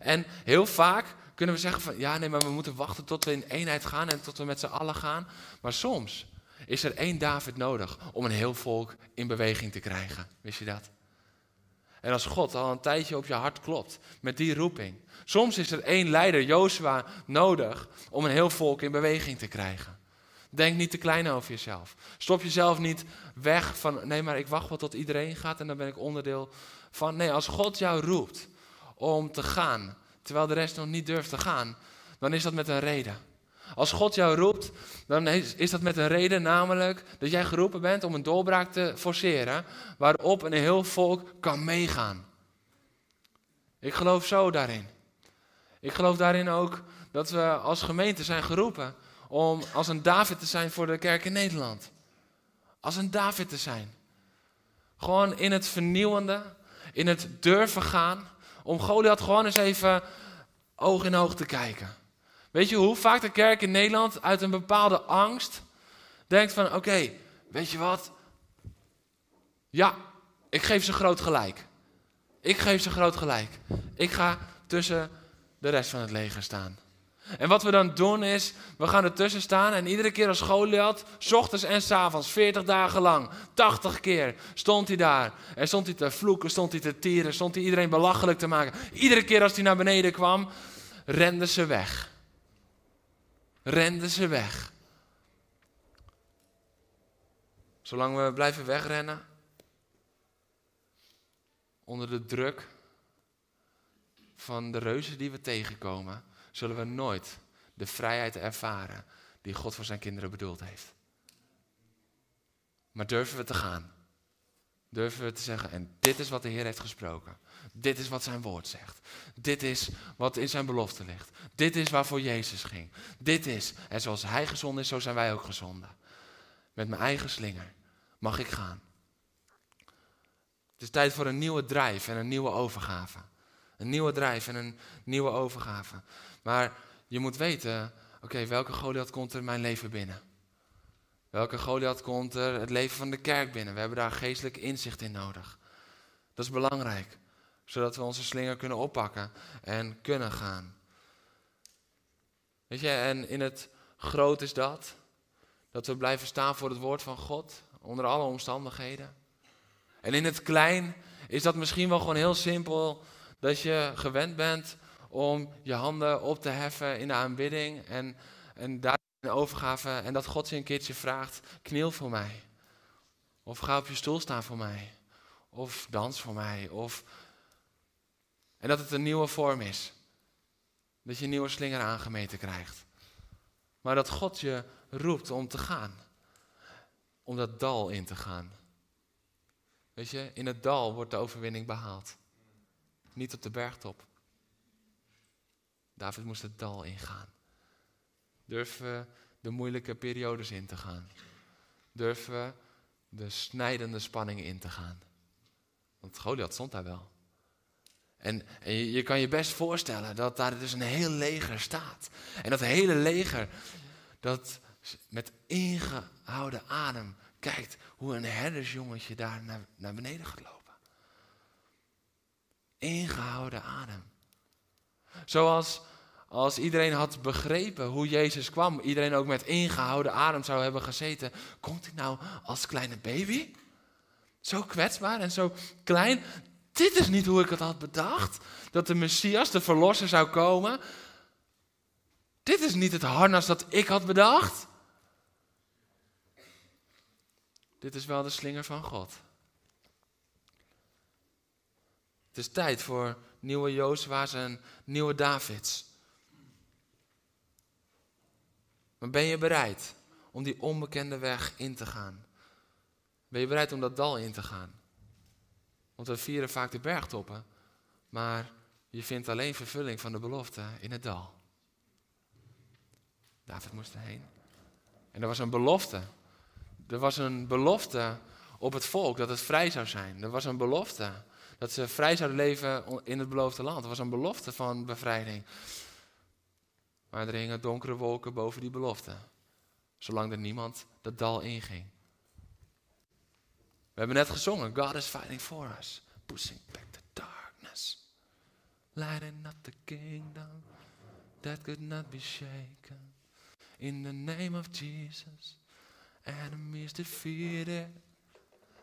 En heel vaak kunnen we zeggen van ja, nee, maar we moeten wachten tot we in eenheid gaan en tot we met z'n allen gaan. Maar soms is er één David nodig om een heel volk in beweging te krijgen. Wist je dat? En als God al een tijdje op je hart klopt met die roeping. Soms is er één leider, Jozua, nodig om een heel volk in beweging te krijgen. Denk niet te klein over jezelf. Stop jezelf niet weg van, nee, maar ik wacht wel tot iedereen gaat en dan ben ik onderdeel van. Nee, als God jou roept om te gaan, terwijl de rest nog niet durft te gaan, dan is dat met een reden. Als God jou roept, dan is dat met een reden, namelijk dat jij geroepen bent om een doorbraak te forceren, waarop een heel volk kan meegaan. Ik geloof zo daarin. Ik geloof daarin ook dat we als gemeente zijn geroepen om als een David te zijn voor de kerk in Nederland. Als een David te zijn. Gewoon in het vernieuwende, in het durven gaan, om Goliath gewoon eens even oog in oog te kijken. Weet je hoe vaak de kerk in Nederland uit een bepaalde angst denkt van oké, weet je wat, Ja, ik geef ze groot gelijk. Ik geef ze groot gelijk. Ik ga tussen de rest van het leger staan. En wat we dan doen is, we gaan ertussen staan en iedere keer als Goliath, s ochtends en s avonds, 40 dagen lang, 80 keer, stond hij daar. En stond hij te vloeken, stond hij te tieren, stond hij iedereen belachelijk te maken. Iedere keer als hij naar beneden kwam, renden ze weg. Renden ze weg. Zolang we blijven wegrennen, onder de druk van de reuzen die we tegenkomen, zullen we nooit de vrijheid ervaren die God voor zijn kinderen bedoeld heeft. Maar durven we te gaan? Durven we te zeggen, en dit is wat de Heer heeft gesproken. Dit is wat zijn woord zegt. Dit is wat in zijn belofte ligt. Dit is waarvoor Jezus ging. Dit is, en zoals hij gezonden is, zo zijn wij ook gezonden. Met mijn eigen slinger mag ik gaan. Het is tijd voor een nieuwe drijf en een nieuwe overgave. Een nieuwe drijf en een nieuwe overgave. Maar je moet weten, oké, welke Goliath komt er mijn leven binnen? Welke Goliath komt er het leven van de kerk binnen? We hebben daar geestelijk inzicht in nodig. Dat is belangrijk, zodat we onze slinger kunnen oppakken en kunnen gaan. Weet je, en in het groot is dat, dat we blijven staan voor het woord van God, onder alle omstandigheden. En in het klein is dat misschien wel gewoon heel simpel, dat je gewend bent om je handen op te heffen in de aanbidding en, en daar in overgave en dat God je een keertje vraagt, kniel voor mij. Of ga op je stoel staan voor mij. Of dans voor mij. Of... En dat het een nieuwe vorm is. Dat je een nieuwe slinger aangemeten krijgt. Maar dat God je roept om te gaan. Om dat dal in te gaan. Weet je, in het dal wordt de overwinning behaald. Niet op de bergtop. David moest het dal ingaan. Durven we de moeilijke periodes in te gaan. Durven we de snijdende spanningen in te gaan. Want Goliath stond daar wel. En, en je, kan je best voorstellen dat daar dus een heel leger staat. En dat hele leger, dat met ingehouden adem kijkt hoe een herdersjongetje daar naar, naar beneden gaat lopen. Ingehouden adem. Zoals als iedereen had begrepen hoe Jezus kwam, iedereen ook met ingehouden adem zou hebben gezeten, komt hij nou als kleine baby? Zo kwetsbaar en zo klein. Dit is niet hoe ik het had bedacht. Dat de Messias, de Verlosser, zou komen. Dit is niet het harnas dat ik had bedacht. Dit is wel de slinger van God. Het is tijd voor nieuwe Jozua's en nieuwe Davids. Maar ben je bereid om die onbekende weg in te gaan? Ben je bereid om dat dal in te gaan? Want we vieren vaak de bergtoppen, maar je vindt alleen vervulling van de belofte in het dal. David moest erheen. En er was een belofte. Er was een belofte op het volk dat het vrij zou zijn. Er was een belofte dat ze vrij zouden leven in het beloofde land. Er was een belofte van bevrijding. Maar er hingen donkere wolken boven die belofte. Zolang er niemand dat dal inging. We hebben net gezongen. God is fighting for us. Pushing back the darkness. Lighting up the kingdom that could not be shaken. In the name of Jesus. Enemies defeated.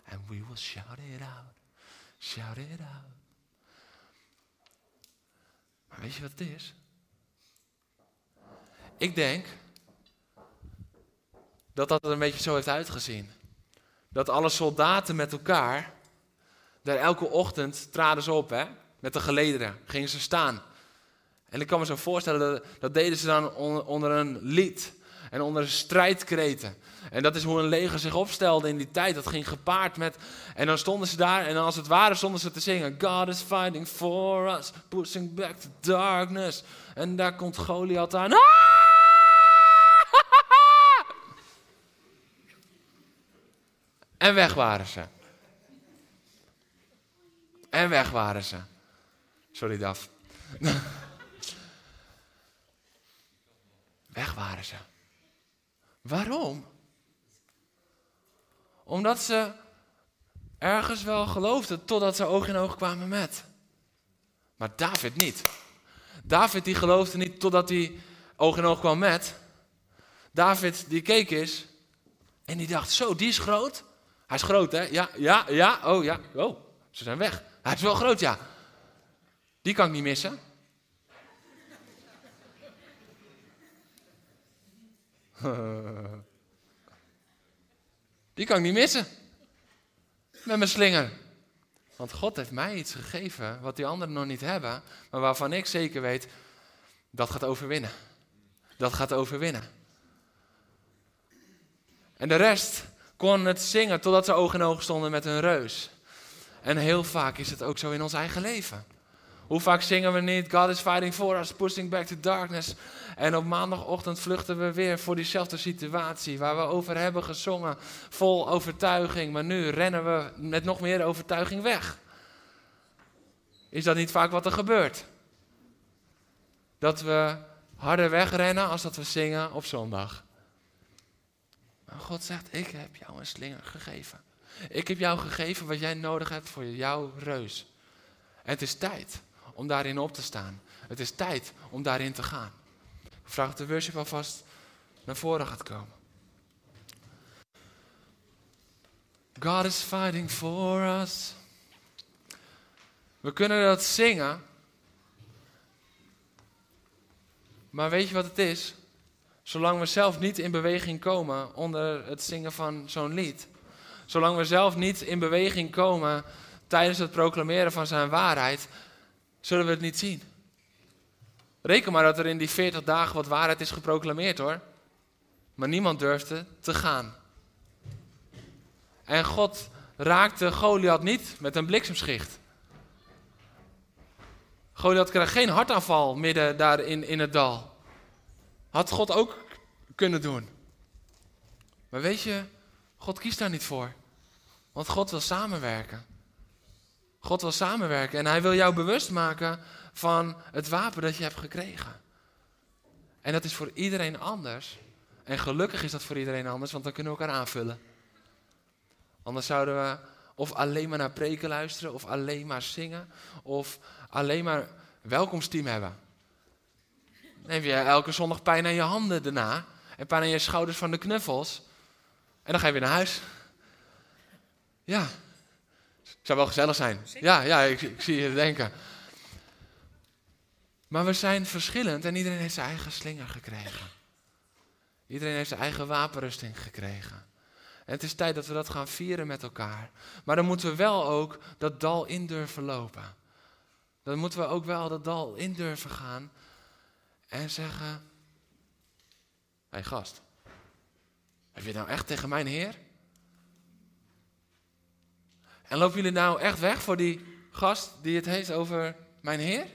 And we will shout it out. Shout it out. Maar weet je wat het is? Ik denk dat dat er een beetje zo heeft uitgezien. Dat alle soldaten met elkaar, daar elke ochtend traden ze op, hè, met de gelederen, gingen ze staan. En ik kan me zo voorstellen, dat, deden ze dan onder een lied en onder strijdkreten. En dat is hoe een leger zich opstelde in die tijd. Dat ging gepaard met. En dan stonden ze daar en als het ware stonden ze te zingen: God is fighting for us, pushing back the darkness. En daar komt Goliath aan. Ah! En weg waren ze. En weg waren ze. Sorry, Daf. [LAUGHS] weg waren ze. Waarom? Omdat ze ergens wel geloofden totdat ze oog in oog kwamen met. Maar David niet. David die geloofde niet totdat hij oog in oog kwam met. David die keek eens en die dacht, zo, die is groot. Hij is groot, hè? Ja, ja, ja, oh ja, oh, ze zijn weg. Hij is wel groot, ja. Die kan ik niet missen. Die kan ik niet missen. Met mijn slinger. Want God heeft mij iets gegeven wat die anderen nog niet hebben, maar waarvan ik zeker weet, dat gaat overwinnen. Dat gaat overwinnen. En de rest kon het zingen totdat ze oog in oog stonden met een reus. En heel vaak is het ook zo in ons eigen leven. Hoe vaak zingen we niet, God is fighting for us, pushing back to darkness. En op maandagochtend vluchten we weer voor diezelfde situatie waar we over hebben gezongen, vol overtuiging. Maar nu rennen we met nog meer overtuiging weg. Is dat niet vaak wat er gebeurt? Dat we harder wegrennen als dat we zingen op zondag. God zegt, ik heb jou een slinger gegeven. Ik heb jou gegeven wat jij nodig hebt voor jouw reus. En het is tijd om daarin op te staan. Het is tijd om daarin te gaan. Ik vraag dat de worship alvast naar voren gaat komen. God is fighting for us. We kunnen dat zingen. Maar weet je wat het is? Zolang we zelf niet in beweging komen onder het zingen van zo'n lied. Zolang we zelf niet in beweging komen tijdens het proclameren van zijn waarheid, zullen we het niet zien. Reken maar dat er in die 40 dagen wat waarheid is geproclameerd hoor. Maar niemand durfde te gaan. En God raakte Goliath niet met een bliksemschicht. Goliath kreeg geen hartaanval midden daar in, in het dal. Had God ook kunnen doen. Maar weet je, God kiest daar niet voor. Want God wil samenwerken. God wil samenwerken en hij wil jou bewust maken van het wapen dat je hebt gekregen. En dat is voor iedereen anders. En gelukkig is dat voor iedereen anders, want dan kunnen we elkaar aanvullen. Anders zouden we of alleen maar naar preken luisteren, of alleen maar zingen, of alleen maar welkomsteam hebben. Dan heb je elke zondag pijn aan je handen daarna, en pijn aan je schouders van de knuffels. En dan ga je weer naar huis. Ja, zou wel gezellig zijn. Ja, ja ik, ik zie je denken. Maar we zijn verschillend en iedereen heeft zijn eigen slinger gekregen. Iedereen heeft zijn eigen wapenrusting gekregen. En het is tijd dat we dat gaan vieren met elkaar. Maar dan moeten we wel ook dat dal in durven lopen. Dan moeten we ook wel dat dal in durven gaan en zeggen: Hé hey gast, heb je nou echt tegen mijn Heer? En lopen jullie nou echt weg voor die gast die het heeft over mijn Heer?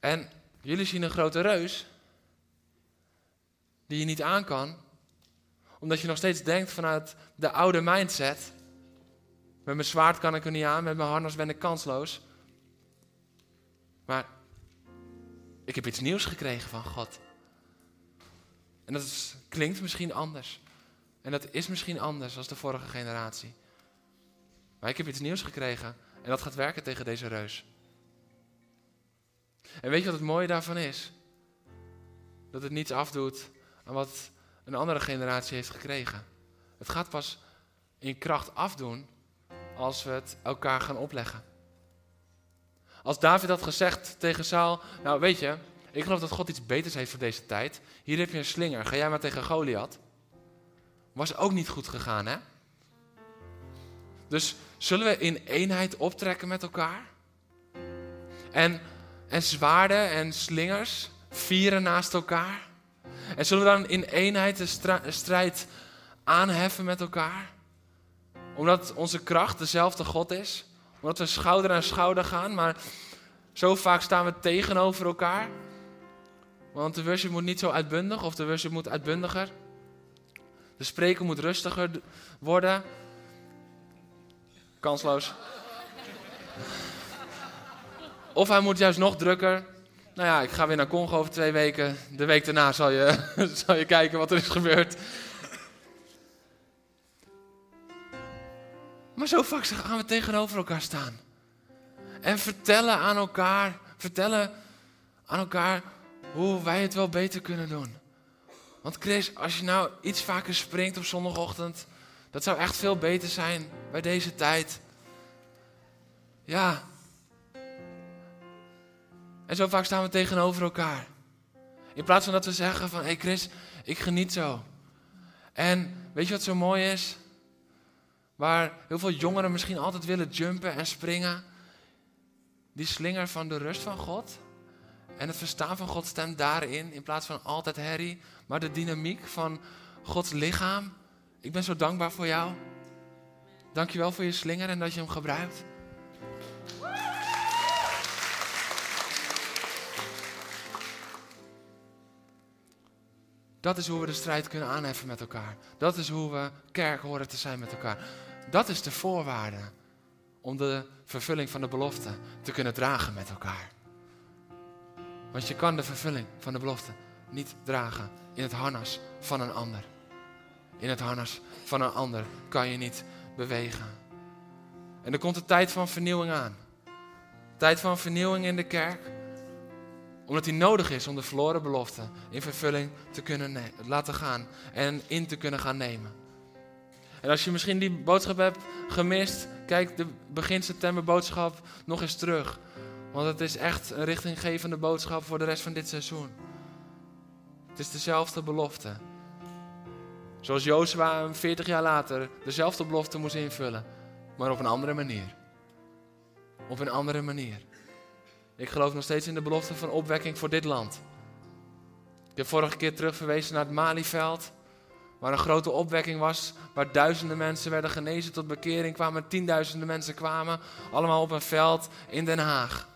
En jullie zien een grote reus die je niet aan kan, omdat je nog steeds denkt vanuit de oude mindset. Met mijn zwaard kan ik er niet aan, met mijn harnas ben ik kansloos. Maar ik heb iets nieuws gekregen van God. En dat klinkt misschien anders. En dat is misschien anders dan de vorige generatie. Maar ik heb iets nieuws gekregen en dat gaat werken tegen deze reus. En weet je wat het mooie daarvan is? Dat het niets afdoet aan wat een andere generatie heeft gekregen. Het gaat pas in kracht afdoen als we het elkaar gaan opleggen. Als David had gezegd tegen Saul, nou weet je, ik geloof dat God iets beters heeft voor deze tijd. Hier heb je een slinger, ga jij maar tegen Goliath. Was ook niet goed gegaan, hè? Dus zullen we in eenheid optrekken met elkaar? En, en zwaarden en slingers vieren naast elkaar? En zullen we dan in eenheid de strijd aanheffen met elkaar? Omdat onze kracht dezelfde God is? Omdat we schouder aan schouder gaan, maar zo vaak staan we tegenover elkaar? Want de worship moet niet zo uitbundig of de worship moet uitbundiger. De spreker moet rustiger worden. Kansloos. Of hij moet juist nog drukker. Nou ja, ik ga weer naar Congo over twee weken. De week daarna zal je, [LAUGHS] zal je kijken wat er is gebeurd. Zo vaak gaan we tegenover elkaar staan. En vertellen aan elkaar, vertellen aan elkaar hoe wij het wel beter kunnen doen. Want Chris, als je nou iets vaker springt op zondagochtend, dat zou echt veel beter zijn bij deze tijd. Ja. En zo vaak staan we tegenover elkaar. In plaats van dat we zeggen van, hé hey Chris, ik geniet zo. En weet je wat zo mooi is? Waar heel veel jongeren misschien altijd willen jumpen en springen. Die slinger van de rust van God. En het verstaan van Gods stem daarin, in plaats van altijd herrie. Maar de dynamiek van Gods lichaam. Ik ben zo dankbaar voor jou. Dankjewel voor je slinger en dat je hem gebruikt. Dat is hoe we de strijd kunnen aanheffen met elkaar. Dat is hoe we kerk horen te zijn met elkaar. Dat is de voorwaarde om de vervulling van de belofte te kunnen dragen met elkaar. Want je kan de vervulling van de belofte niet dragen in het harnas van een ander. In het harnas van een ander kan je niet bewegen. En er komt een tijd van vernieuwing aan. Tijd van vernieuwing in de kerk. Omdat die nodig is om de verloren belofte in vervulling te kunnen laten gaan en in te kunnen gaan nemen. En als je misschien die boodschap hebt gemist, kijk de begin september boodschap nog eens terug. Want het is echt een richtinggevende boodschap voor de rest van dit seizoen. Het is dezelfde belofte. Zoals Jozua 40 jaar later dezelfde belofte moest invullen, maar op een andere manier. Op een andere manier. Ik geloof nog steeds in de belofte van opwekking voor dit land. Ik heb vorige keer terug verwezen naar het Malieveld. Waar een grote opwekking was, waar duizenden mensen werden genezen tot bekering kwamen, tienduizenden mensen kwamen, allemaal op een veld in Den Haag.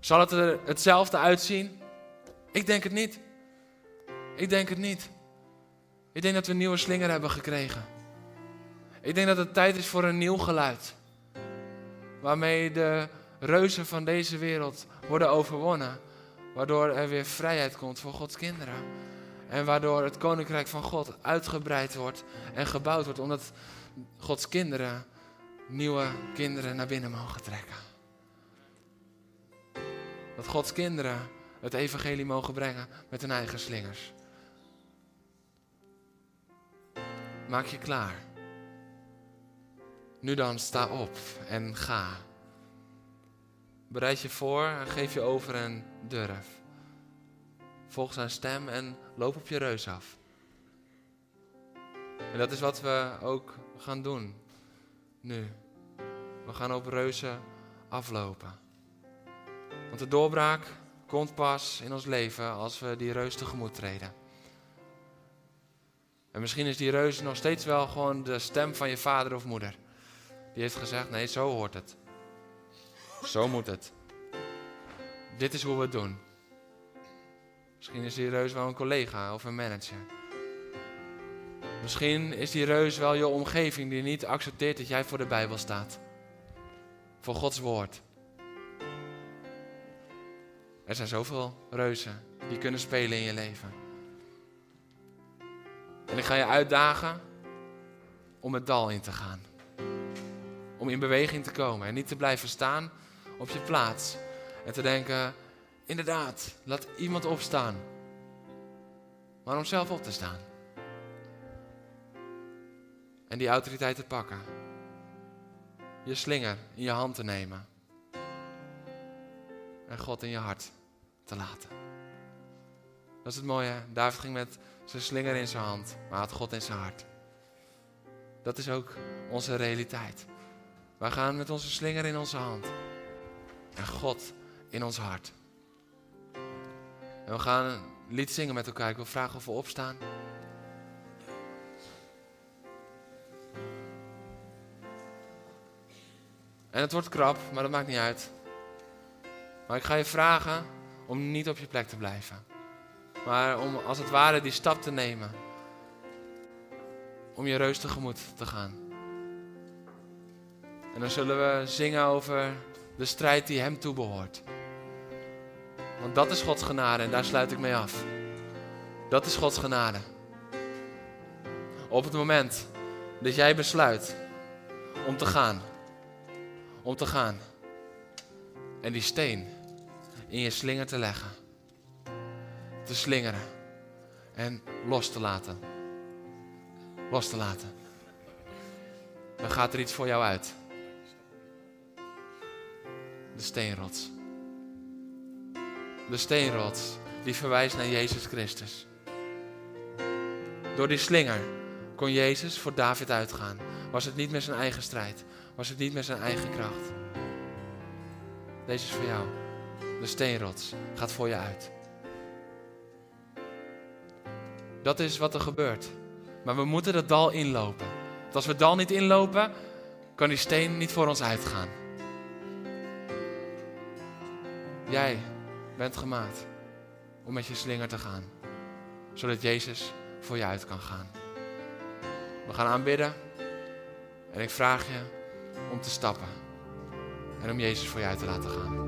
Zal het er hetzelfde uitzien? Ik denk het niet. Ik denk het niet. Ik denk dat we een nieuwe slinger hebben gekregen. Ik denk dat het tijd is voor een nieuw geluid. Waarmee de reuzen van deze wereld worden overwonnen. Waardoor er weer vrijheid komt voor Gods kinderen. En waardoor het koninkrijk van God uitgebreid wordt en gebouwd wordt. Omdat Gods kinderen nieuwe kinderen naar binnen mogen trekken. Dat Gods kinderen het evangelie mogen brengen met hun eigen slingers. Maak je klaar. Nu dan, sta op en ga. Bereid je voor en geef je over en durf. Volg zijn stem en loop op je reus af. En dat is wat we ook gaan doen. Nu. We gaan op reuzen aflopen. Want de doorbraak komt pas in ons leven als we die reus tegemoet treden. En misschien is die reus nog steeds wel gewoon de stem van je vader of moeder. Die heeft gezegd: nee, zo hoort het. Zo moet het. Dit is hoe we het doen. Misschien is die reus wel een collega of een manager. Misschien is die reus wel je omgeving die niet accepteert dat jij voor de Bijbel staat. Voor Gods woord. Er zijn zoveel reuzen die kunnen spelen in je leven. En ik ga je uitdagen om het dal in te gaan. Om in beweging te komen en niet te blijven staan op je plaats. En te denken, inderdaad, laat iemand opstaan. Maar om zelf op te staan. En die autoriteit te pakken. Je slinger in je hand te nemen. En God in je hart te laten. Dat is het mooie. David ging met zijn slinger in zijn hand, maar had God in zijn hart. Dat is ook onze realiteit. Wij gaan met onze slinger in onze hand en God in ons hart. En we gaan een lied zingen met elkaar. Ik wil vragen of we opstaan. En het wordt krap, maar dat maakt niet uit. Maar ik ga je vragen om niet op je plek te blijven. Maar om als het ware die stap te nemen. Om je reus tegemoet te gaan. En dan zullen we zingen over de strijd die hem toebehoort. Want dat is Gods genade en daar sluit ik mee af. Dat is Gods genade. Op het moment dat jij besluit om te gaan. Om te gaan. En die steen in je slinger te leggen. Te slingeren. En los te laten. Los te laten. Dan gaat er iets voor jou uit. De steenrots. De steenrots die verwijst naar Jezus Christus. Door die slinger kon Jezus voor David uitgaan. Was het niet met zijn eigen strijd. Was het niet met zijn eigen kracht. Deze is voor jou. De steenrots gaat voor je uit. Dat is wat er gebeurt. Maar we moeten dat dal inlopen. Want als we het dal niet inlopen, kan die steen niet voor ons uitgaan. Jij bent gemaakt om met je slinger te gaan. Zodat Jezus voor je uit kan gaan. We gaan aanbidden. En ik vraag je om te stappen. En om Jezus voor je uit te laten gaan.